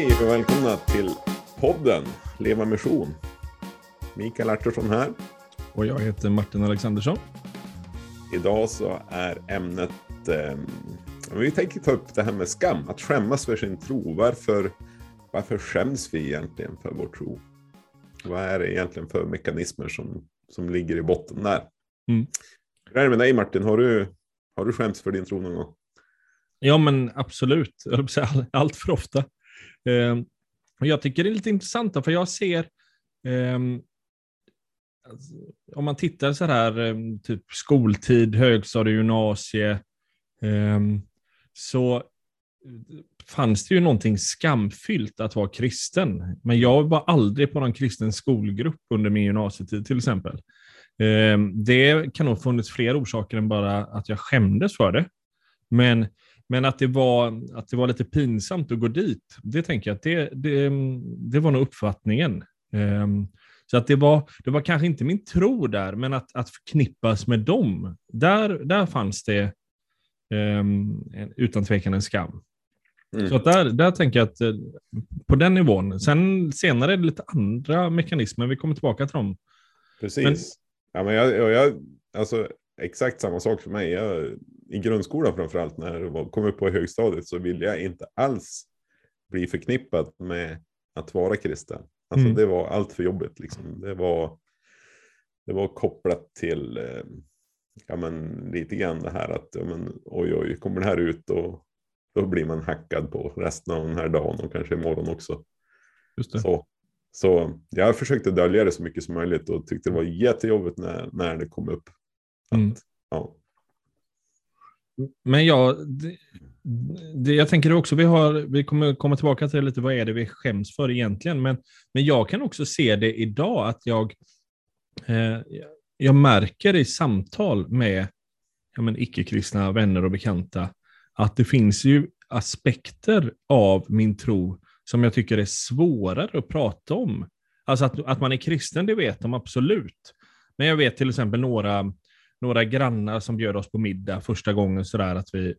Hej och välkomna till podden Leva Mission. Mikael Artursson här. Och jag heter Martin Alexandersson. Idag så är ämnet, eh, vi tänker ta upp det här med skam, att skämmas för sin tro. Varför, varför skäms vi egentligen för vår tro? Vad är det egentligen för mekanismer som, som ligger i botten där? Mm. Hur är det med dig Martin? Har du, har du skämts för din tro någon gång? Ja, men absolut. Allt för ofta. Eh, jag tycker det är lite intressant, för jag ser, eh, om man tittar så här, ehm, typ skoltid, högstadie, gymnasie, eh, så fanns det ju någonting skamfyllt att vara kristen. Men jag var aldrig på någon kristen skolgrupp under min gymnasietid till exempel. Ehm, det kan nog funnits fler orsaker än bara att jag skämdes för det. Men, men att, det var, att det var lite pinsamt att gå dit, det tänker jag att det, det, det var nog uppfattningen. Ehm, så att det var, det var kanske inte min tro där, men att, att förknippas med dem, där, där fanns det um, utan tvekan en skam. Mm. Så att där, där tänker jag att eh, på den nivån. Sen senare är det lite andra mekanismer, vi kommer tillbaka till dem. Precis. Men, ja, men jag, jag, alltså, exakt samma sak för mig. Jag, I grundskolan framförallt, när jag kom upp på högstadiet, så ville jag inte alls bli förknippad med att vara kristen. Alltså mm. det var allt för jobbigt liksom. Det var, det var kopplat till, eh, ja men lite grann det här att, ja men oj oj, kommer det här ut och då blir man hackad på resten av den här dagen och kanske imorgon också. Just det. Så, så jag försökte dölja det så mycket som möjligt och tyckte det var jättejobbigt när, när det kom upp. Att, mm. ja. Men ja, det, det, jag tänker också, vi, har, vi kommer komma tillbaka till lite vad är det vi skäms för egentligen, men, men jag kan också se det idag att jag, eh, jag märker i samtal med ja, icke-kristna vänner och bekanta att det finns ju aspekter av min tro som jag tycker är svårare att prata om. Alltså att, att man är kristen, det vet de absolut. Men jag vet till exempel några, några grannar som bjöd oss på middag första gången sådär att vi,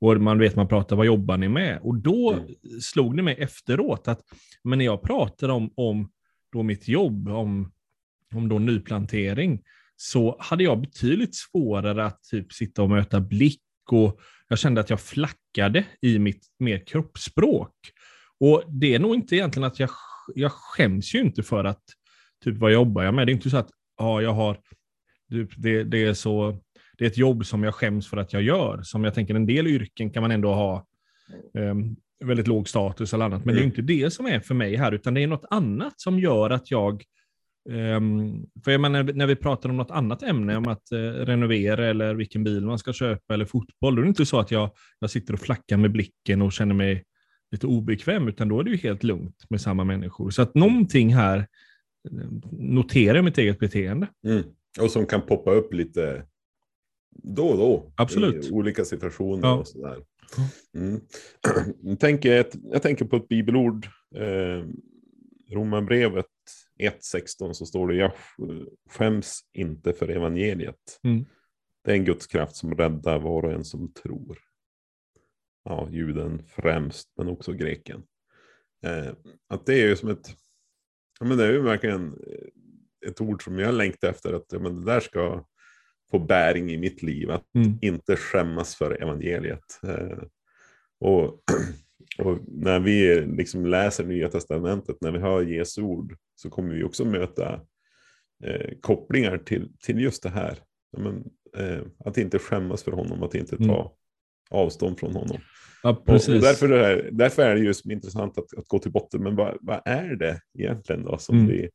och man vet man pratar, vad jobbar ni med? Och då mm. slog det mig efteråt att, men när jag pratade om, om då mitt jobb, om, om då nyplantering, så hade jag betydligt svårare att typ sitta och möta blick och jag kände att jag flackade i mitt mer kroppsspråk. Och det är nog inte egentligen att jag, jag skäms ju inte för att, typ vad jobbar jag med? Det är inte så att, ja, jag har, det, det är så, det är ett jobb som jag skäms för att jag gör. Som jag tänker, en del yrken kan man ändå ha um, väldigt låg status eller annat. Men mm. det är inte det som är för mig här, utan det är något annat som gör att jag Um, för jag menar, när vi pratar om något annat ämne, om att uh, renovera eller vilken bil man ska köpa eller fotboll, då är det inte så att jag, jag sitter och flackar med blicken och känner mig lite obekväm, utan då är det ju helt lugnt med samma människor. Så att någonting här eh, noterar mitt eget beteende. Mm. Och som kan poppa upp lite då och då. Absolut. I olika situationer ja. och sådär. Mm. Jag, tänker, jag tänker på ett bibelord, eh, Romarbrevet 1.16 så står det jag skäms inte för evangeliet. Mm. Det är en Guds kraft som räddar var och en som tror. Ja, juden främst, men också greken. Eh, att det är ju som ett, ja men det är ju verkligen ett ord som jag längtar efter, att ja, men det där ska få bäring i mitt liv, att mm. inte skämmas för evangeliet. Eh, och Och när vi liksom läser Nya Testamentet, när vi hör Jesu ord, så kommer vi också möta eh, kopplingar till, till just det här. Men, eh, att inte skämmas för honom, att inte ta mm. avstånd från honom. Ja, precis. Och, och därför, är det, därför är det just intressant att, att gå till botten. Men vad, vad är det egentligen då som mm. vi,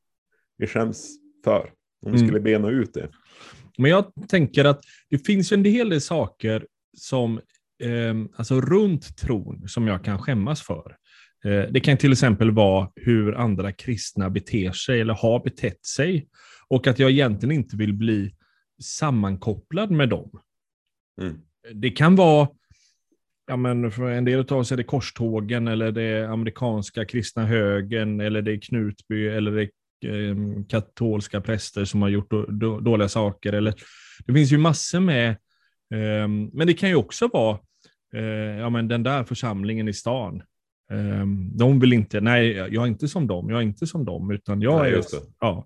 vi skäms för? Om vi mm. skulle bena ut det. Men jag tänker att det finns en hel del saker som eh, alltså runt tron som jag kan skämmas för. Eh, det kan till exempel vara hur andra kristna beter sig eller har betett sig och att jag egentligen inte vill bli sammankopplad med dem. Mm. Det kan vara, ja men för en del av oss är det korstågen eller det amerikanska kristna högen eller det är Knutby eller det är katolska präster som har gjort dåliga saker. Eller, det finns ju massor med, eh, men det kan ju också vara eh, ja, men den där församlingen i stan. Um, de vill inte, nej, jag är inte som dem, jag är inte som dem, utan jag nej, är... Ja.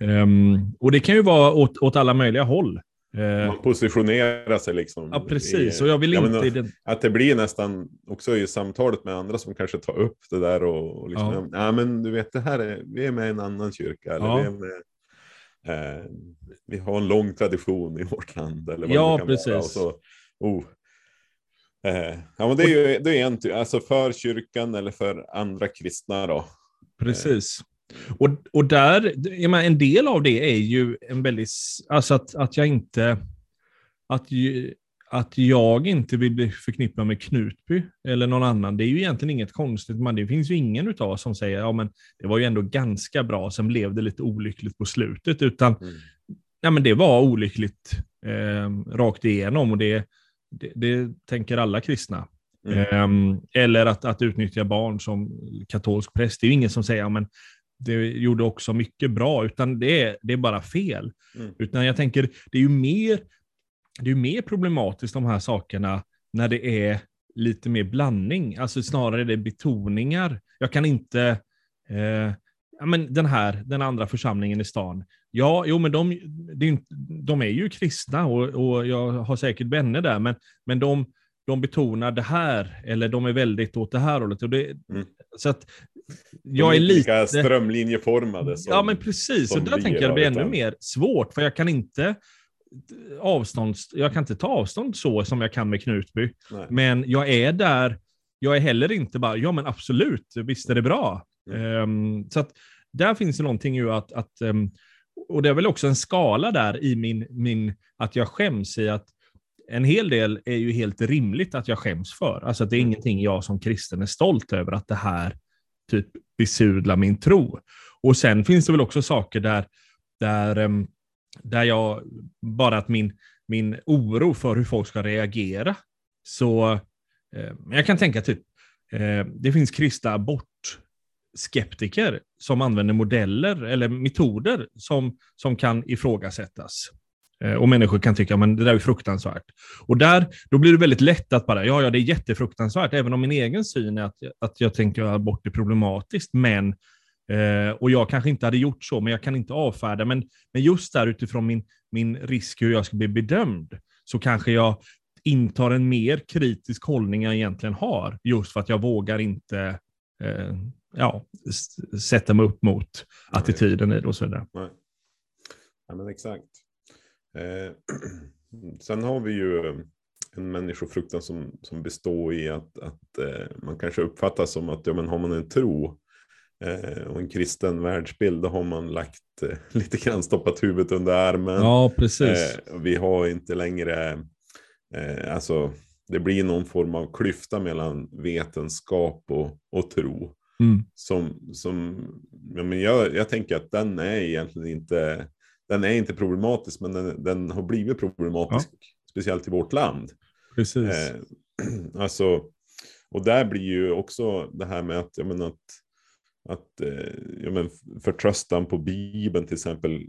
Um, och det kan ju vara åt, åt alla möjliga håll. Uh, Man positionerar sig liksom. Ja, precis. Och jag vill inte... Menar, den... Att det blir nästan också i samtalet med andra som kanske tar upp det där och, och liksom, ja. ja. men du vet, det här är, vi är med i en annan kyrka. Eller ja. vi, med, eh, vi har en lång tradition i vårt land. Eller vad ja, det kan precis. Vara. Och så, oh, Eh, ja, men det är ju det är en, alltså för kyrkan eller för andra kristna då. Precis. Och, och där, jag menar, en del av det är ju en väldigt, alltså att, att jag inte, att, att jag inte vill bli förknippad med Knutby eller någon annan, det är ju egentligen inget konstigt, men det finns ju ingen utav oss som säger, ja men det var ju ändå ganska bra, sen blev det lite olyckligt på slutet, utan mm. ja, men det var olyckligt eh, rakt igenom och det, det, det tänker alla kristna. Mm. Um, eller att, att utnyttja barn som katolsk präst. Det är ju ingen som säger, men det gjorde också mycket bra, utan det är, det är bara fel. Mm. Utan jag tänker, det är ju mer, det är mer problematiskt de här sakerna när det är lite mer blandning, alltså snarare det betoningar. Jag kan inte, eh, ja men den här, den andra församlingen i stan, Ja, jo, men de, de är ju kristna och, och jag har säkert vänner där, men, men de, de betonar det här, eller de är väldigt åt det här hållet. Och det, mm. Så att jag är lite... strömlinjeformade. Som, ja, men precis. Och där tänker jag det blir ännu mer svårt, för jag kan inte avstånd, jag kan inte ta avstånd så som jag kan med Knutby. Nej. Men jag är där, jag är heller inte bara, ja men absolut, visst är det bra. Mm. Um, så att där finns det någonting ju att, att um, och det är väl också en skala där i min, min, att jag skäms i att en hel del är ju helt rimligt att jag skäms för. Alltså att det är mm. ingenting jag som kristen är stolt över att det här typ besudla min tro. Och sen finns det väl också saker där, där, ehm, där jag, bara att min, min oro för hur folk ska reagera. Så eh, jag kan tänka typ, eh, det finns kristna abortskeptiker som använder modeller eller metoder som, som kan ifrågasättas. Eh, och människor kan tycka att det där är fruktansvärt. Och där, då blir det väldigt lätt att bara, ja, ja, det är jättefruktansvärt, även om min egen syn är att, att jag tänker att abort är problematiskt, men Eh, och jag kanske inte hade gjort så, men jag kan inte avfärda. Men, men just där utifrån min, min risk hur jag ska bli bedömd, så kanske jag intar en mer kritisk hållning jag egentligen har, just för att jag vågar inte eh, ja, sätta mig upp mot attityden i det och så vidare. Nej. Ja, men exakt. Eh, sen har vi ju eh, en människofruktan som, som består i att, att eh, man kanske uppfattas som att ja, men har man en tro eh, och en kristen världsbild, då har man lagt eh, lite grann stoppat huvudet under armen. Ja, precis. Eh, vi har inte längre, alltså det blir någon form av klyfta mellan vetenskap och, och tro. Mm. Som, som, ja, men jag, jag tänker att den är egentligen inte, den är inte problematisk, men den, den har blivit problematisk, ja. speciellt i vårt land. Precis. Eh, alltså, och där blir ju också det här med att, jag menar, att, att eh, ja, men förtröstan på Bibeln till exempel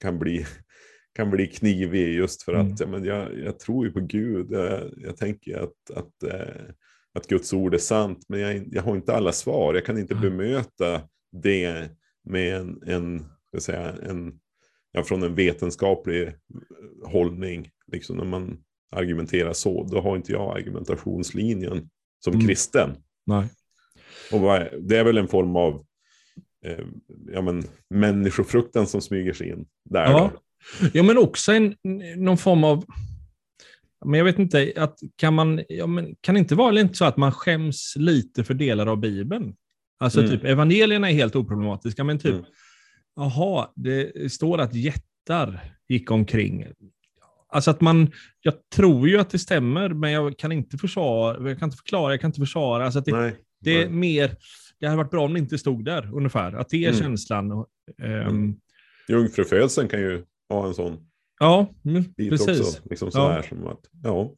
kan bli, kan bli knivig just för att mm. ja, men jag, jag tror ju på Gud. Jag, jag tänker att, att eh, att Guds ord är sant, men jag, jag har inte alla svar. Jag kan inte mm. bemöta det med en, en, ska säga, en ja, från en vetenskaplig hållning. Liksom när man argumenterar så, då har inte jag argumentationslinjen som mm. kristen. Nej. Och det är väl en form av eh, ja, men, människofruktan som smyger sig in där. Ja, ja men också en, någon form av men jag vet inte, att kan man, ja, men kan det inte vara inte så att man skäms lite för delar av Bibeln? Alltså mm. typ, evangelierna är helt oproblematiska, men typ, mm. Jaha, det står att jättar gick omkring. Alltså att man, jag tror ju att det stämmer, men jag kan inte försvara, jag kan inte förklara, jag kan inte försvara. Alltså det, nej, det är nej. mer, det hade varit bra om det inte stod där, ungefär. Att det är mm. känslan. Um, Jungfrufödseln kan ju ha en sån Ja, precis. Också, liksom så ja. som att, ja.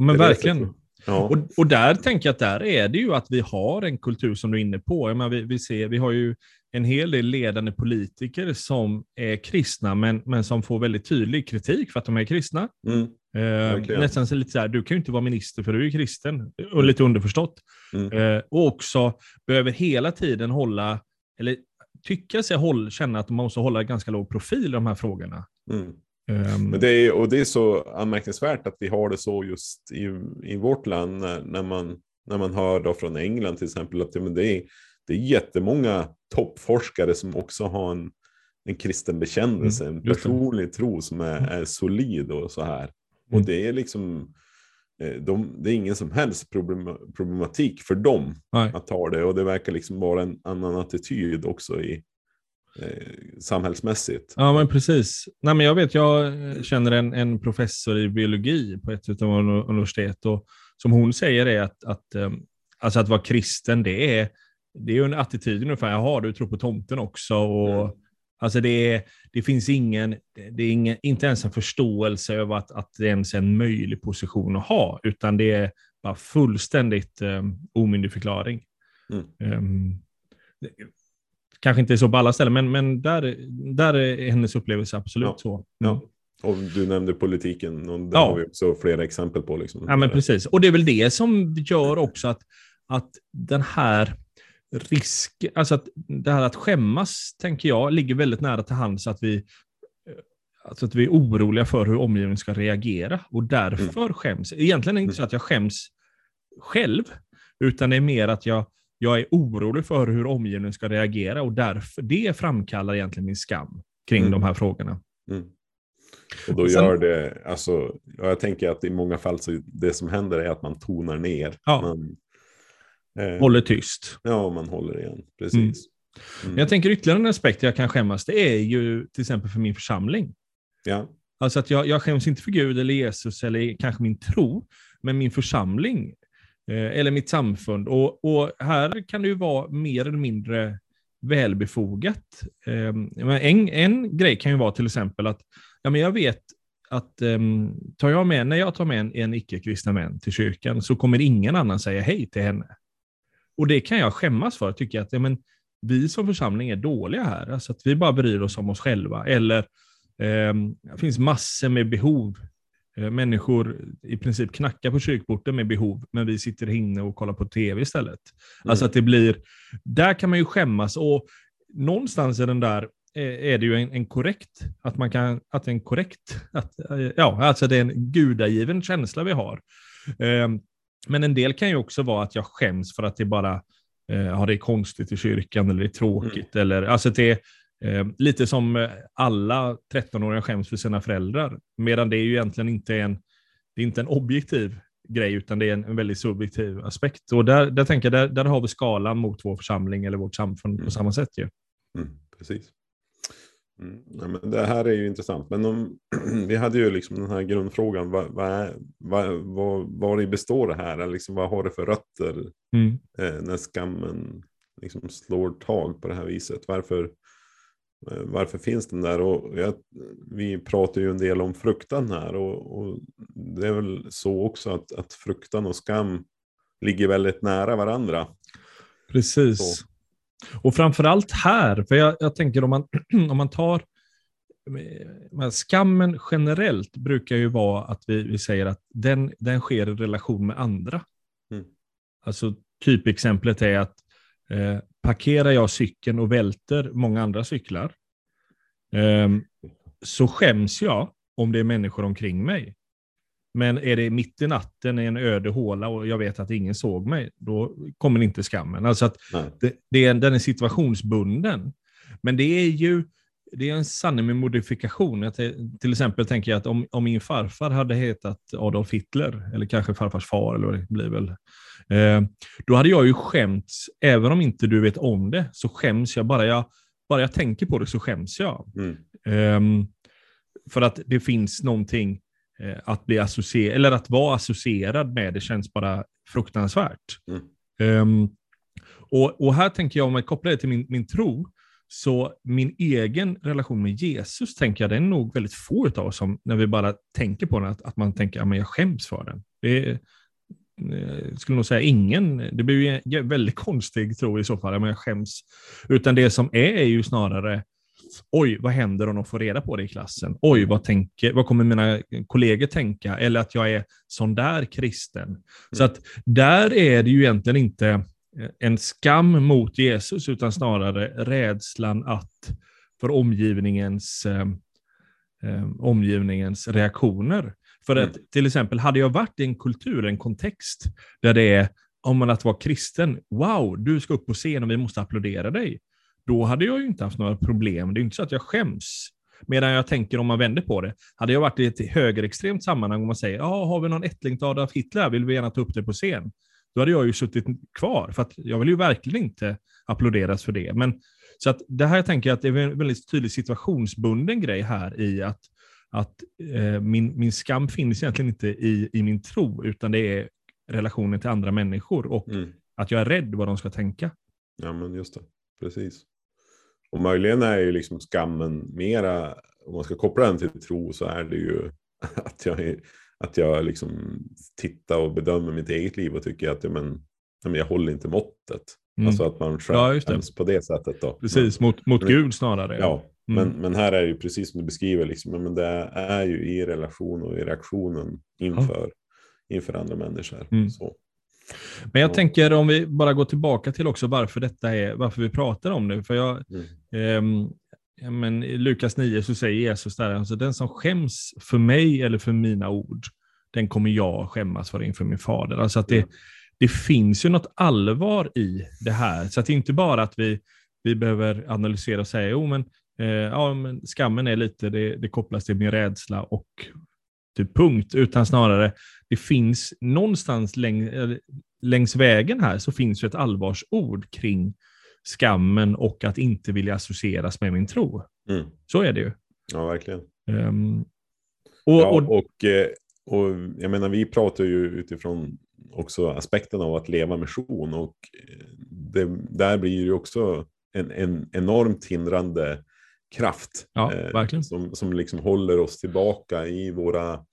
Men verkligen. Ja. Och, och där tänker jag att där är det ju att vi har en kultur som du är inne på. Jag menar, vi, vi, ser, vi har ju en hel del ledande politiker som är kristna, men, men som får väldigt tydlig kritik för att de är kristna. Mm. Eh, nästan så lite så här, du kan ju inte vara minister för du är kristen. Och lite underförstått. Mm. Eh, och också behöver hela tiden hålla, eller tycka sig håll, känna att man måste hålla ganska låg profil i de här frågorna. Mm. Um, Men det är, och det är så anmärkningsvärt att vi har det så just i, i vårt land när, när, man, när man hör då från England till exempel att ja, men det, är, det är jättemånga toppforskare som också har en, en kristen bekännelse, mm, en personlig tro som är, mm. är solid och så här. Och mm. det är liksom, eh, de, det är ingen som helst problematik för dem Nej. att ta det. Och det verkar liksom vara en annan attityd också i, eh, samhällsmässigt. Ja, men precis. Nej, men jag vet, jag känner en, en professor i biologi på ett av våra universitet och som hon säger är att, att, eh, alltså att vara kristen, det är, det är en attityd ungefär, jaha, du tror på tomten också. Och, mm. Alltså det, är, det finns ingen, det är ingen, inte ens en förståelse över att, att det ens är en möjlig position att ha, utan det är bara fullständigt um, omyndigförklaring. Mm. Um, kanske inte så på alla ställen, men, men där, där är hennes upplevelse absolut ja. så. Mm. Och du nämnde politiken, och där ja. har vi också flera exempel på. Liksom. Ja, men precis. Och det är väl det som gör också att, att den här risk, alltså att det här att skämmas, tänker jag, ligger väldigt nära till hands att vi, alltså att vi är oroliga för hur omgivningen ska reagera och därför mm. skäms. Egentligen är det inte så att jag skäms själv, utan det är mer att jag, jag är orolig för hur omgivningen ska reagera och därför, det framkallar egentligen min skam kring mm. de här frågorna. Mm. Och då Sen, gör det, alltså, jag tänker att i många fall så det som händer är att man tonar ner. Ja. Man, Eh, håller tyst. Ja, man håller igen. Precis. Mm. Mm. Jag tänker ytterligare en aspekt jag kan skämmas, det är ju till exempel för min församling. Ja. Alltså att jag, jag skäms inte för Gud eller Jesus eller kanske min tro, men min församling Eh, eller mitt samfund. Och, och, här kan det ju vara mer eller mindre välbefogat. Ehm, en, en grej kan ju vara till exempel att ja, men jag vet att um, tar jag med, när jag tar med en, en icke-kristen vän till kyrkan så kommer ingen annan säga hej till henne. Och det kan jag skämmas för, tycker att ja, men, vi som församling är dåliga här, alltså att vi bara bryr oss om oss själva. Eller eh, det finns massor med behov. Eh, människor i princip knackar på kyrkporten med behov, men vi sitter inne och kollar på tv istället. Mm. Alltså att det blir, där kan man ju skämmas och någonstans är den där eh, är det ju en, en, korrekt, att man kan, att en korrekt, att, eh, ja, alltså det är en gudagiven känsla vi har. Eh, men en del kan ju också vara att jag skäms för att det bara har det är konstigt i kyrkan eller det är tråkigt. Mm. Eller, alltså det eh, lite som eh, alla 13-åringar skäms för sina föräldrar. Medan det är ju egentligen inte en, det är inte en objektiv grej, utan det är en, en väldigt subjektiv aspekt. Och där, där tänker jag, där, där har vi skalan mot vår församling eller vårt samfund mm. på samma sätt. Ju. Mm, precis. Mm, ja, men det här är ju intressant. Men om, vi hade ju liksom den här grundfrågan. Vad, vad, vad, vad, vad består det här? Liksom, vad har det för rötter mm. eh, när skammen liksom slår tag på det här viset? Varför, varför finns den där? Och jag, vi pratar ju en del om fruktan här. Och, och, det är väl så också att, att fruktan och skam ligger väldigt nära varandra. Precis. Så. Och framförallt här, för jag, jag tänker om man, om man tar Skammen generellt brukar ju vara att vi, vi säger att den, den sker i relation med andra. Mm. Alltså typexemplet är att eh, parkerar jag cykeln och välter många andra cyklar, eh, så skäms jag om det är människor omkring mig. Men är det mitt i natten i en öde håla och jag vet att ingen såg mig, då kommer inte skammen. Alltså att det, det är, den är situationsbunden. Men det är ju det är en sanning med modifikation. Jag till exempel tänker jag att om, om min farfar hade hetat Adolf Hitler, eller kanske farfars far, eller vad det blir väl, eh, då hade jag ju skämts, även om inte du vet om det, så skäms jag. Bara jag, bara jag tänker på det så skäms jag. Mm. Eh, för att det finns någonting Eh, att bli associerad, eller att vara associerad med det känns bara fruktansvärt. Mm. Um, och, och, här tänker jag, om jag kopplar det till min, min tro, så min egen relation med Jesus, tänker jag, det är nog väldigt få av oss som, när vi bara tänker på den, att, att man tänker att ja, jag skäms för den. Det är, jag eh, skulle nog säga ingen. Det blir ju en väldigt konstig tro i så fall, men jag skäms. Utan det som är, är ju snarare oj, vad händer om de får reda på det i klassen? Oj, vad, tänker, vad kommer mina kollegor tänka? Eller att jag är sån där kristen. Mm. Så att där är det ju egentligen inte en skam mot Jesus, utan snarare rädslan att för omgivningens, eh, eh, omgivningens reaktioner. För att mm. till exempel, hade jag varit i en kultur, en kontext, där det är om man att vara kristen, wow, du ska upp på scen och vi måste applådera dig. Då hade jag ju inte haft några problem. Det är inte så att jag skäms. Medan jag tänker om man vänder på det. Hade jag varit i ett högerextremt sammanhang och man säger, ja, har vi någon ättling till Adolf Hitler, vill vi gärna ta upp det på scen. Då hade jag ju suttit kvar, för att jag vill ju verkligen inte applåderas för det. Men, så att det här jag tänker att det är en väldigt tydlig situationsbunden grej här i att, att eh, min, min skam finns egentligen inte i, i min tro, utan det är relationen till andra människor och mm. att jag är rädd vad de ska tänka. Ja, men just det. Precis. Och möjligen är ju liksom skammen mera, om man ska koppla den till tro, så är det ju att jag, är, att jag liksom tittar och bedömer mitt eget liv och tycker att ja, men, men jag håller inte måttet. Mm. Alltså att man skäms ja, på det sättet. Då. Precis, men, mot, mot men, Gud snarare. Ja, mm. men, men här är det ju precis som du beskriver, liksom, men det är ju i relation och i reaktionen inför, ja. inför andra människor. Mm. Så. Men jag tänker om vi bara går tillbaka till också varför detta är, varför vi pratar om det. För jag, mm. eh, ja, men I Lukas 9 så säger Jesus där, alltså den som skäms för mig eller för mina ord, den kommer jag skämmas för inför min fader. Alltså att det, det finns ju något allvar i det här. Så att det är inte bara att vi, vi behöver analysera och säga, jo men, eh, ja, men skammen är lite, det, det kopplas till min rädsla och typ punkt, utan snarare det finns någonstans läng, längs vägen här så finns ju ett allvarsord kring skammen och att inte vilja associeras med min tro. Mm. Så är det ju. Ja, verkligen. Um, och, ja, och, och, eh, och, jag menar, vi pratar ju utifrån också aspekten av att leva mission och eh, det, där blir ju också en, en enormt hindrande kraft ja, eh, som, som liksom håller oss tillbaka i våra,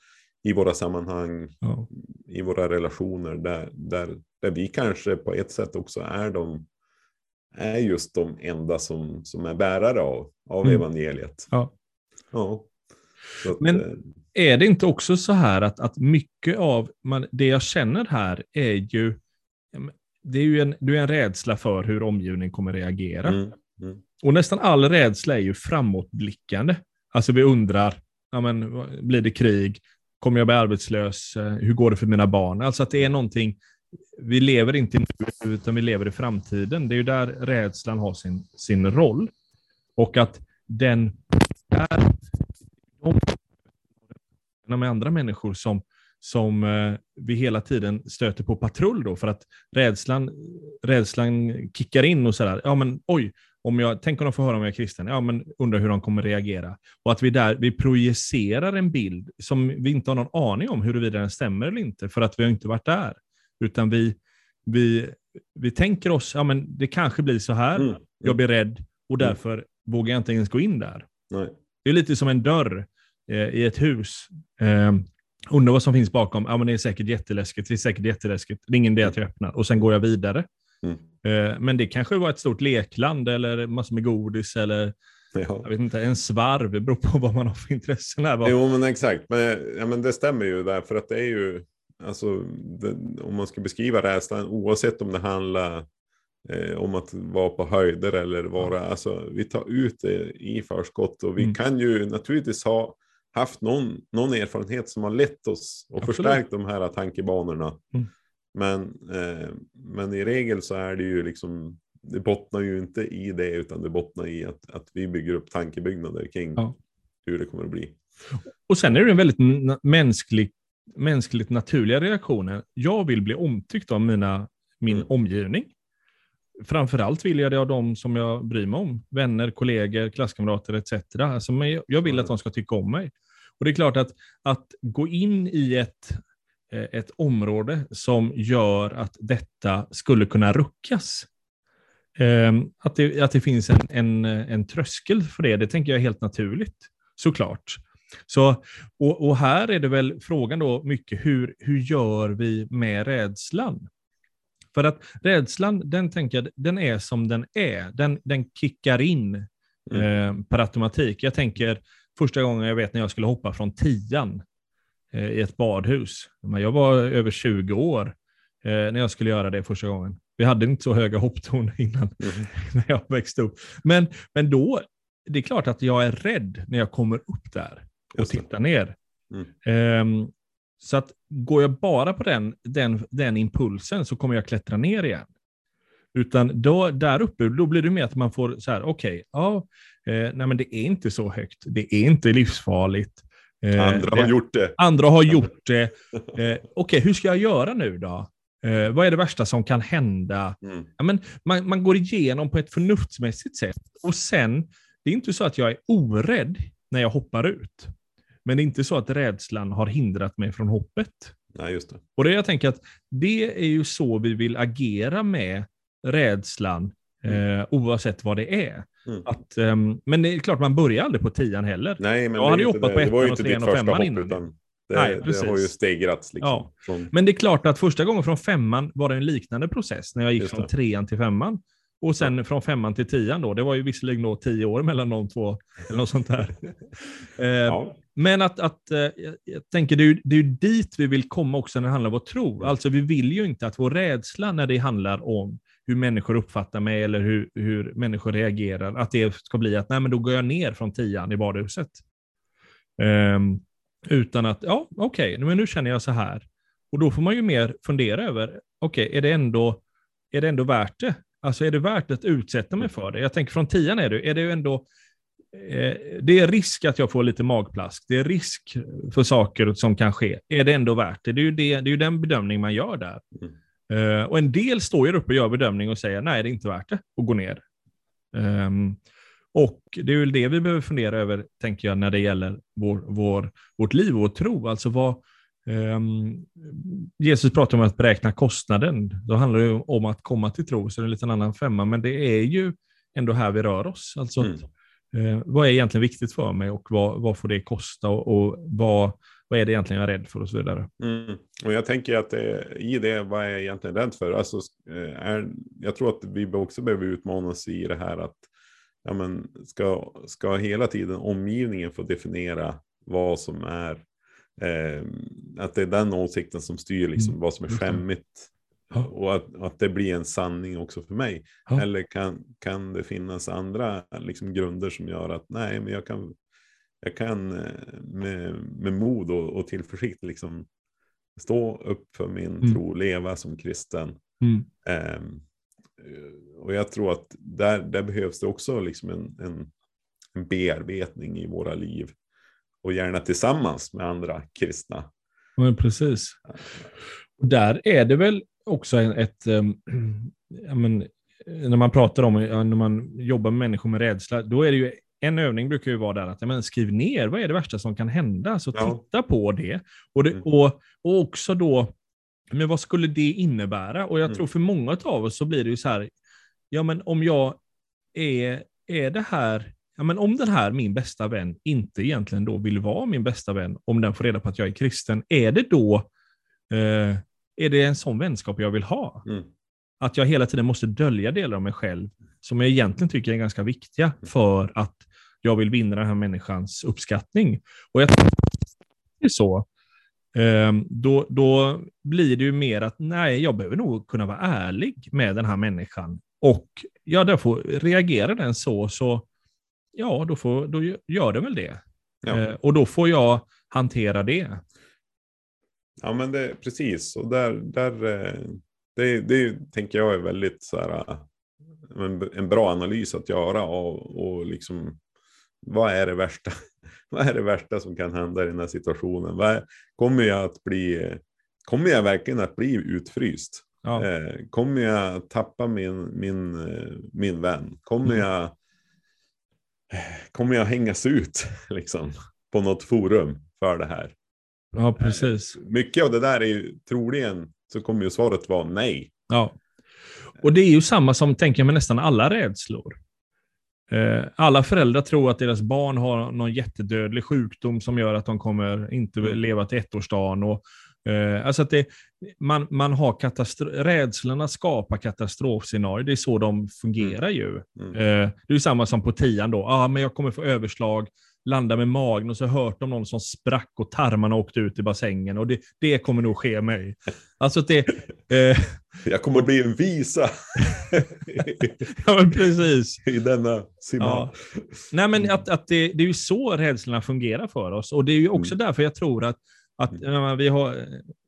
i våra sammanhang, ja. i våra relationer, där, där, där vi kanske på ett sätt också är, de, är just de enda som, som är bärare av, av mm. evangeliet. Ja. ja. Att, Men eh, är det inte också så här att, att mycket av man, det jag känner här är ju, det är ju en, det är en rädsla för hur omgivningen kommer reagera. Mm. Mm. Och nästan all rädsla är ju framåtblickande. Alltså vi undrar, ja men, blir det krig? Kommer jag bli arbetslös? Eh, hur går det för mina barn? Alltså att det är någonting, vi lever inte nu, utan vi lever i framtiden. Det är ju där rädslan har sin, sin roll. Och att den är de med andra människor som, som eh, vi hela tiden stöter på patrull då, för att rädslan, rädslan kickar in och sådär, ja men oj, om jag, tänk om de får höra om jag är kristen, ja men undrar hur de kommer reagera. Och att vi där, vi projicerar en bild som vi inte har någon aning om huruvida den stämmer eller inte, för att vi har inte varit där. Utan vi, vi, vi tänker oss, ja men det kanske blir så här, mm. jag blir rädd och mm. därför mm. vågar jag inte ens gå in där. Nej. Det är lite som en dörr eh, i ett hus. Eh, undrar vad som finns bakom, ja men det är säkert jätteläskigt, det är säkert jätteläskigt, det är ingen idé att jag öppnar och sen går jag vidare. Mm. Eh, men det kanske var ett stort lekland eller massor med godis eller ja. jag vet inte, en svarv. Det beror på vad man har för intressen. Här. Jo, men exakt. Men, ja, men det stämmer ju därför att det är ju, alltså, det, om man ska beskriva rädslan, oavsett om det handlar eh, om att vara på höjder eller vara, alltså vi tar ut det i förskott och vi mm. kan ju naturligtvis ha haft någon, någon erfarenhet som har lett oss och Absolut. förstärkt de här tankebanorna. Mm. Men, eh, men i regel så är det ju liksom, det bottnar ju inte i det utan det bottnar i att, att vi bygger upp tankebyggnader kring ja. hur det kommer att bli. Och sen är det en väldigt mänsklig, mänskligt naturliga reaktioner. Jag vill bli omtyckt av mina, min mm. omgivning. Framförallt vill jag det av de som jag bryr mig om. Vänner, kollegor, klasskamrater etc. Alltså, jag vill att de ska tycka om mig. Och det är klart att, att gå in i ett Eh, ett område som gör att detta skulle kunna ruckas. Ehm, att det, att det finns en, en, en tröskel för det, det tänker jag är helt naturligt, såklart. Så, och, och, här är det väl frågan då mycket, hur, hur gör vi med rädslan? För att rädslan, den tänker jag, den är som den är. Den, den kickar in mm. eh, per automatik. Jag tänker första gången jag vet när jag skulle hoppa från tian eh, i ett badhus. Jag var över 20 år eh, när jag skulle göra det första gången. Vi hade inte så höga hopptorn innan mm. när jag växte upp. Men, men då, det är klart att jag är rädd när jag kommer upp där och tittar ner. Mm. Um, så att går jag bara på den, den, den impulsen så kommer jag klättra ner igen. Utan då, där uppe då blir det mer att man får så här, okej, okay, ja, eh, nej men det är inte så högt, det är inte livsfarligt. Eh, andra har gjort det. Andra har gjort det. Eh, okej, okay, hur ska jag göra nu då? Eh, vad är det värsta som kan hända? Mm. Ja, men man, man går igenom på ett förnuftsmässigt sätt. Och sen, det är inte så att jag är orädd när jag hoppar ut. Men det är inte så att rädslan har hindrat mig från hoppet. Nej, just det. Och det jag tänker att det är ju så vi vill agera med rädslan, mm. eh, oavsett vad det är. Mm. Att, um, men det är klart, man börjar aldrig på tian heller. Nej, men jag hade ju hoppat på ettan och trean och femman innan. Utan det, Nej, det har ju stegrats. Liksom, ja. från... Men det är klart att första gången från femman var det en liknande process, när jag gick från trean till femman. Och sen ja. från femman till tian då, det var ju visserligen då tio år mellan de två, eller något sånt där. eh, ja. Men att, att eh, jag tänker, det är, ju, det är dit vi vill komma också när det handlar om vår tro. Mm. Alltså vi vill ju inte att vår rädsla när det handlar om hur människor uppfattar mig eller hur, hur människor reagerar, att det ska bli att nej, men då går jag ner från tian i badhuset. Um, utan att, ja, okej, okay, men nu känner jag så här. Och då får man ju mer fundera över, okej, okay, är, det ändå, är det ändå värt det? Alltså är det värt att utsätta mig för det? Jag tänker från tian är det, är det ju ändå, det är risk att jag får lite magplask. Det är risk för saker som kan ske. Är det ändå värt det? Det är ju, det, det är den bedömning man gör där. Mm. Uh, och en del står ju uppe och gör bedömning och säger nej, det är inte värt det att gå ner. Um, och det är väl det vi behöver fundera över, tänker jag, när det gäller vår, vår, vårt liv och vår tro. Alltså vad, um, Jesus pratar om att beräkna kostnaden. Då handlar det om att komma till tro, så det är en liten annan femma. Men det är ju ändå här vi rör oss. Alltså, mm. Uh, vad är egentligen viktigt för mig och vad, vad får det kosta och, och vad, vad är det egentligen jag är rädd för och så vidare. Mm. Och jag tänker att det, i det, vad är jag egentligen rädd för? Alltså, eh, är, jag tror att vi också behöver utmanas i det här att ja, men, ska, ska hela tiden omgivningen få definiera vad som är, eh, att det är den åsikten som styr liksom, mm. vad som är skämmigt. Ja. Och att, att det blir en sanning också för mig. Ja. Eller kan, kan det finnas andra liksom, grunder som gör att nej, men jag kan jag kan eh, med, med mod och, och tillförsikt liksom stå upp för min mm. tro, leva som kristen. Mm. Um, och jag tror att där, där behövs det också liksom en, en, en bearbetning i våra liv. Och gärna tillsammans med andra kristna. Men precis. Där är det väl också ett, um, men, när man pratar om, när man jobbar med människor med rädsla, då är det ju en övning brukar ju vara där att men, skriv ner vad är det värsta som kan hända. Så ja. titta på det. Och, det mm. och, och också då, men vad skulle det innebära? Och jag mm. tror för många av oss så blir det ju så här, ja men om jag är, är det här, ja men om den här min bästa vän inte egentligen då vill vara min bästa vän, om den får reda på att jag är kristen, är det då, eh, är det en sån vänskap jag vill ha? Mm. Att jag hela tiden måste dölja delar av mig själv som jag egentligen tycker är ganska viktiga mm. för att jag vill vinna den här människans uppskattning. Och jag tror det är så. Ehm, då, då blir det ju mer att nej, jag behöver nog kunna vara ärlig med den här människan. Och ja, då får reagera den så, så ja, då, får, då gör den väl det. Ja. Ehm, och då får jag hantera det. Ja, men det precis. Och där, där eh, det, det tänker jag är väldigt så här, en, en bra analys att göra och, och liksom vad är det värsta? vad är det värsta som kan hända i den här situationen? Vad, kommer jag att bli, kommer jag verkligen att bli utfryst? Ja. Eh, kommer jag tappa min, min, eh, min vän? Kommer mm. jag, kommer jag hängas ut liksom, på något forum för det här? Ja, precis. Eh, mycket av det där är ju troligen så kommer ju svaret vara nej. Ja. Och det är ju samma som, tänker jag, med nästan alla rädslor. Eh, alla föräldrar tror att deras barn har någon jättedödlig sjukdom som gör att de kommer inte mm. leva till ettårsdagen. Och, Eh, alltså att det, man, man har katastro- rädslorna skapar katastrofscenarier, det är så de fungerar ju. Mm. Eh, det är ju samma som på tian då, ah, men jag kommer få överslag, landa med magen och så hört om någon som sprack och tarmarna åkte ut i bassängen och det, det kommer nog ske mig. Alltså det... Eh, Jag kommer att bli en visa ja, men precis. i denna simma. Ja. Nej, men att, att det, det är ju så rädslorna fungerar för oss. Och det är ju också därför jag tror att, att Mm. vi, har,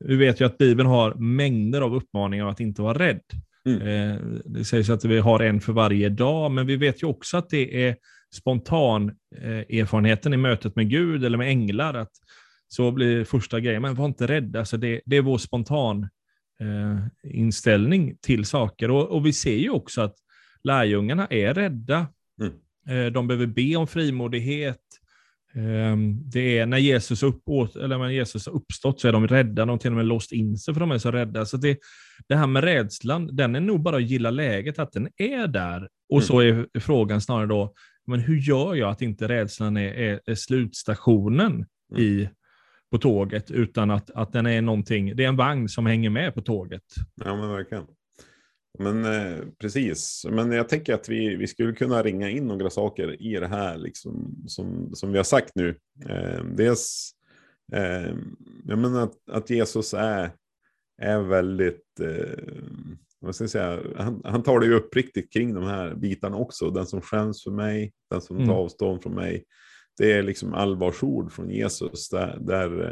vi vet ju att Bibeln har mängder av uppmaningar att inte vara rädd. Mm. Eh, det sägs att vi har en för varje dag, men vi vet ju också att det är spontan eh, erfarenheten i mötet med Gud eller med änglar. Att så blir första grejen, men var inte rädd. Alltså det, det är vår spontan eh, inställning till saker. Och, och vi ser ju också att lärjungarna är rädda. Mm. Eh, de behöver be om frimodighet. Eh, det är när Jesus, upp, eller när Jesus har uppstått så är de rädda, de har till och med låst in sig för de är så rädda. Så det, det här med rädslan, den är nog bara att gilla läget, att den är där. Och så är frågan snarare då, men hur gör jag att inte rädslan är, är, är slutstationen i, på tåget, utan att, att den är någonting, det är en vagn som hänger med på tåget. Ja, men verkligen. Men eh, precis, men jag tänker att vi, vi skulle kunna ringa in några saker i det här liksom, som, som vi har sagt nu. Eh, dels, eh, jag menar att, att Jesus är, är väldigt, eh, vad ska jag säga, han, han tar det ju uppriktigt kring de här bitarna också. Den som skäms för mig, den som Mm. tar avstånd från mig. Det är liksom allvarsord från Jesus där, där,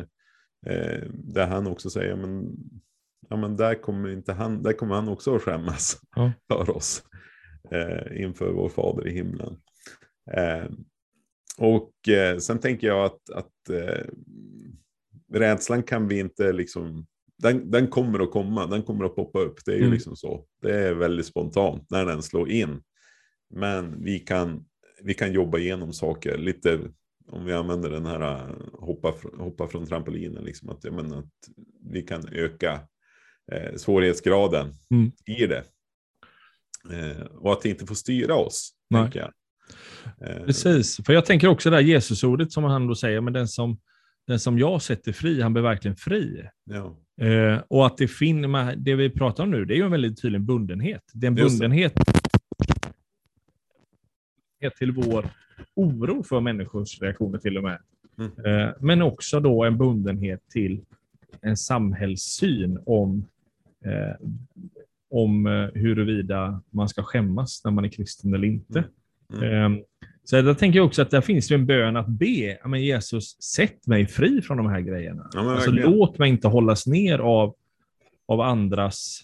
eh, där han också säger, men ja, men där kommer, inte han, där kommer han också att skämmas Ja. för oss eh, inför vår fader i himlen. Eh, och eh, sen tänker jag att, att eh, rädslan kan vi inte liksom, den, den kommer att komma, den kommer att poppa upp, det är ju Mm. liksom så. Det är väldigt spontant när den slår in. Men vi kan, vi kan jobba igenom saker lite, om vi använder den här eh, hoppa, hoppa från trampolinen, liksom, att, jag menar, att vi kan öka eh, svårighetsgraden Mm. i det. Eh, och att det inte får styra oss, Nej. tänker jag. Eh, Precis, för jag tänker också det där Jesusordet som han då säger, men den som, den som jag sätter fri, han blir verkligen fri. Ja, Eh, och att det finns, det vi pratar om nu, det är ju en väldigt tydlig bundenhet. Det är en bundenhet till vår oro för människors reaktioner till och med. Mm. Eh, men också då en bundenhet till en samhällssyn om, eh, om eh, huruvida man ska skämmas när man är kristen eller inte. Mm. Eh, så där tänker jag också att där finns det en bön att be. Men Jesus, sätt mig fri från de här grejerna. Ja, alltså, låt mig inte hållas ner av, av andras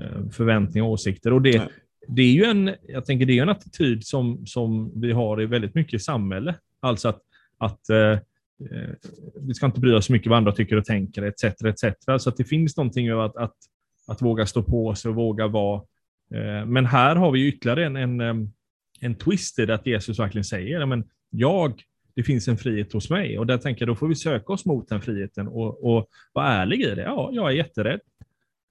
eh, förväntningar och åsikter. Och det, Nej. det är ju en, jag tänker det är en attityd som, som vi har i väldigt mycket samhälle. Alltså att, att eh, eh, vi ska inte bry oss så mycket vad andra tycker och tänker, etc. etc. Så att det finns någonting av att, att, att våga stå på sig och våga vara. Eh, men här har vi ju ytterligare en, en, en twist i det, att Jesus verkligen säger, "Ja, men jag, det finns en frihet hos mig. Och där tänker jag, då får vi söka oss mot den friheten och, och vara ärlig i det. Ja, jag är jätterädd.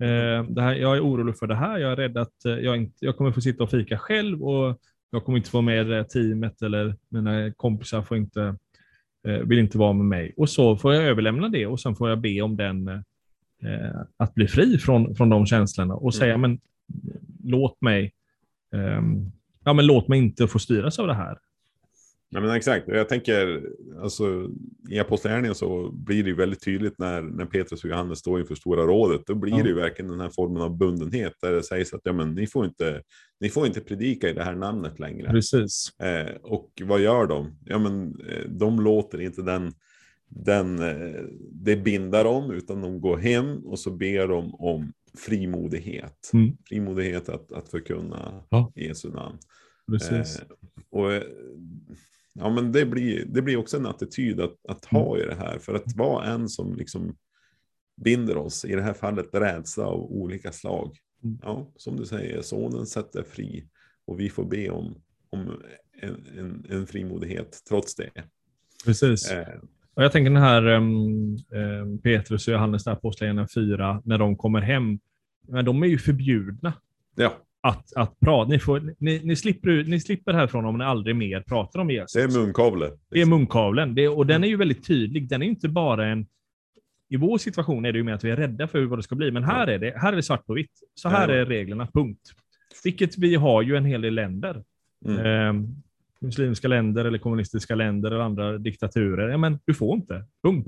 Eh, det här, jag är orolig för det här. Jag är rädd att eh, jag, inte, jag kommer få sitta och fika själv och jag kommer inte få med det teamet eller mina kompisar får inte, eh, vill inte vara med mig. Och så får jag överlämna det och sen får jag be om den, eh, att bli fri från, från de känslorna och säga, men låt mig, ehm, ja, men låt mig inte få styras av det här. Ja, men exakt, jag tänker, alltså, i Apostlagärningarna så blir det ju väldigt tydligt när, när Petrus och Johannes står inför Stora rådet. Då blir Ja. det ju verkligen den här formen av bundenhet där det sägs att ja, men, ni, får inte, ni får inte predika i det här namnet längre. Precis. Eh, och vad gör de? Ja, men, eh, de låter inte den, den, eh, det binda dem, utan de går hem och så ber de om frimodighet. Mm. Frimodighet att, att förkunna Ja. Jesu namn. Precis. Eh, och, eh, ja, men det blir, det blir också en attityd att, att ha i det här. För att vara en som liksom binder oss, i det här fallet rädsla av olika slag. Mm. Ja, som du säger, sonen sätter fri och vi får be om, om en, en, en frimodighet trots det. Precis. Eh, Och jag tänker den här um, Petrus och Johannes, där Apostlagärningarna 4, när de kommer hem, men de är ju förbjudna ja, att, att prata. Ni, får, ni, ni, slipper, ni slipper härifrån om ni aldrig mer pratar om Jesus. det är munkavle. Det är munkavlen. Det, och den är ju väldigt tydlig. Den är inte bara en, i vår situation är det ju mer att vi är rädda för vad det ska bli, men här är det, här är det svart på vitt. Så här är reglerna, punkt. Vilket vi har ju en hel del länder. Mm. Muslimska länder eller kommunistiska länder eller andra diktaturer. Ja, men du får inte, punkt.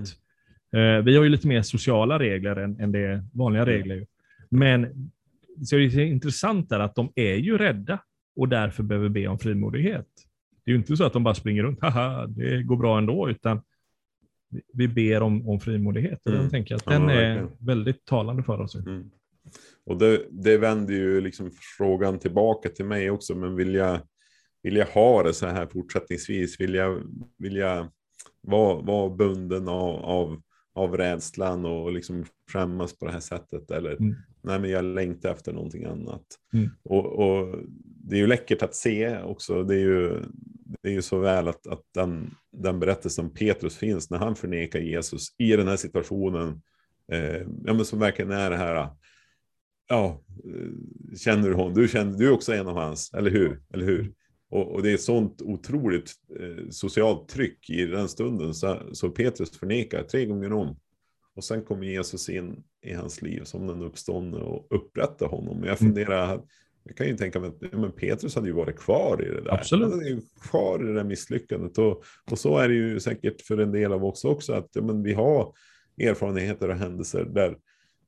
Mm. Eh, vi har ju lite mer sociala regler än, än det vanliga regler. ju. Men så det är intressant där att de är ju rädda och därför behöver be om frimodighet. Det är ju inte så att de bara springer runt, haha, det går bra ändå, utan vi- ber om, om frimodighet. Mm. den tänker jag att Ja, den men är verkligen. väldigt talande för oss. Mm. Och det, det vänder ju liksom frågan tillbaka till mig också, men vill jag, vill jag ha det så här fortsättningsvis? Vill jag, vill jag vara, vara bunden av, av, av rädslan och liksom skämmas på det här sättet? Eller Mm. nej, men jag längtar efter någonting annat. Mm. Och, och det är ju läckert att se också. Det är ju, det är ju så väl att, att den, den berättelsen om Petrus finns när han förnekar Jesus i den här situationen. Eh, ja, men som verkligen är det här. Ja, eh, känner du honom? Du, känner, du är också en av hans, eller hur? Eller hur? Och, och det är sånt otroligt eh, socialt tryck i den stunden. Så, så Petrus förnekar tre gånger om. Och sen kommer Jesus in i hans liv som den uppståndne och upprättar honom. Och jag Mm. funderar, jag kan ju tänka mig att men Petrus hade ju varit kvar i det där. Absolut. Han hade ju kvar i det där misslyckandet. Och, och så är det ju säkert för en del av oss också. Att ja, men vi har erfarenheter och händelser där,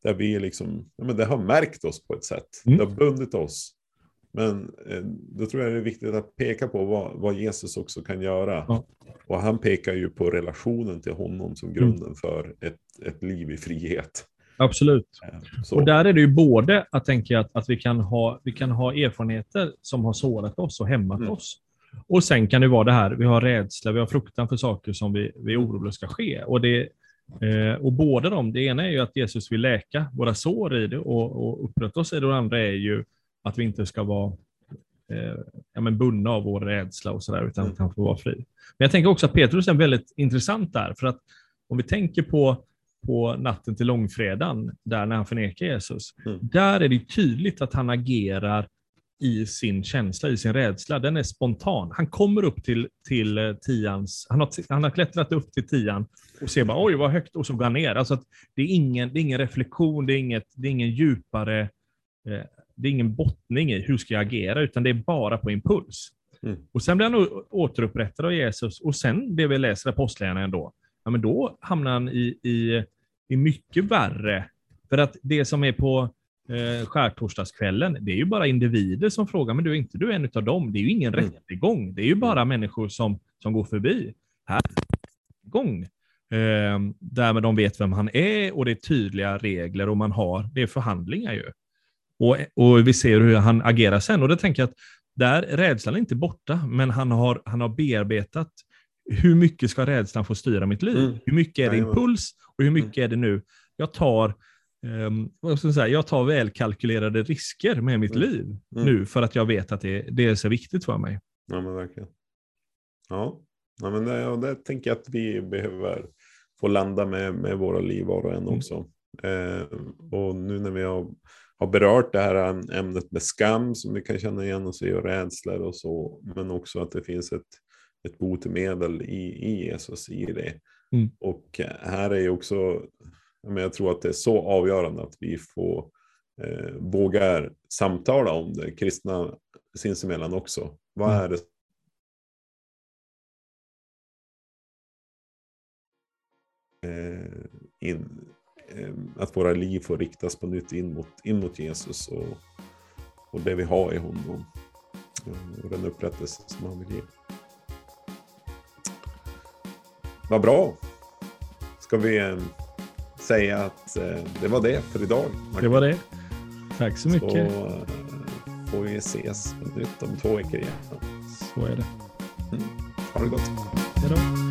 där vi liksom, ja, men det har märkt oss på ett sätt. Mm. Det har bundit oss. Men eh, då tror jag det är viktigt att peka på vad, vad Jesus också kan göra. Ja. Och han pekar ju på relationen till honom som grunden för ett, ett liv i frihet. Absolut. Eh, Så. Och där är det ju både att tänka att, att vi, kan ha, vi kan ha erfarenheter som har sårat oss och hämmat Mm. oss. Och sen kan det vara det här, vi har rädsla, vi har fruktan för saker som vi, vi är oroliga ska ske. Och, det, eh, och båda de, det ena är ju att Jesus vill läka våra sår i det och, och upprätta oss i det. Och det andra är ju att vi inte ska vara eh, ja, men bundna av vår rädsla och sådär, utan att han får vara fri. Men jag tänker också att Petrus är väldigt intressant där, för att om vi tänker på på natten till långfredagen, där när han förnekar Jesus, Mm. där är det tydligt att han agerar i sin känsla, i sin rädsla. Den är spontan. Han kommer upp till, till eh, tians, han har, han har klättrat upp till tian och ser bara oj vad högt och så går han ner. Alltså att det, är ingen, det är ingen reflektion, det är, inget, det är ingen djupare, eh, det är ingen bottning i hur ska jag agera, utan det är bara på impuls. Mm. Och sen blir han återupprättad av Jesus och sen det vi läser i Apostlagärningarna då, ja, men då hamnar han i, i, i mycket värre. För att det som är på eh, skärtorsdagskvällen, det är ju bara individer som frågar, men du är inte du en av dem? Det är ju ingen Mm. rättegång, det är ju bara människor som, som går förbi. Här gång. Eh, därmed de vet vem han är och det är tydliga regler och man har, det är förhandlingar ju. Och, och vi ser hur han agerar sen och det tänker jag att där rädslan är inte borta, men han har, han har bearbetat hur mycket ska rädslan få styra mitt liv? Mm. Hur mycket är det impuls och hur mycket är det nu? Jag tar, ehm, vad ska jag, säga, jag tar välkalkylerade risker med mitt Mm. liv Mm. nu för att jag vet att det, det är så viktigt för mig. Ja, men verkligen. Ja, ja men det, det tänker jag att vi behöver få landa med, med våra liv var och en Mm. också. Eh, och nu när vi har, har berört det här ämnet med skam som vi kan känna igen och se och rädslor och så, men också att det finns ett, ett botemedel i, i Jesus i det. Mm. Och här är ju också, men jag tror att det är så avgörande att vi får eh, vågar samtala om det, kristna sinsemellan också. Vad Mm. är det eh, in, eh, att våra liv får riktas på nytt in mot, in mot Jesus och, och det vi har i honom. Eh, Och den upprättelse som han vill ge. Vad bra. Ska vi eh, säga att eh, det var det för idag? Det var det. Tack så mycket. Så eh, får vi ses på nytt om två veckor igen. Så är det. Ha det gott. Hej då.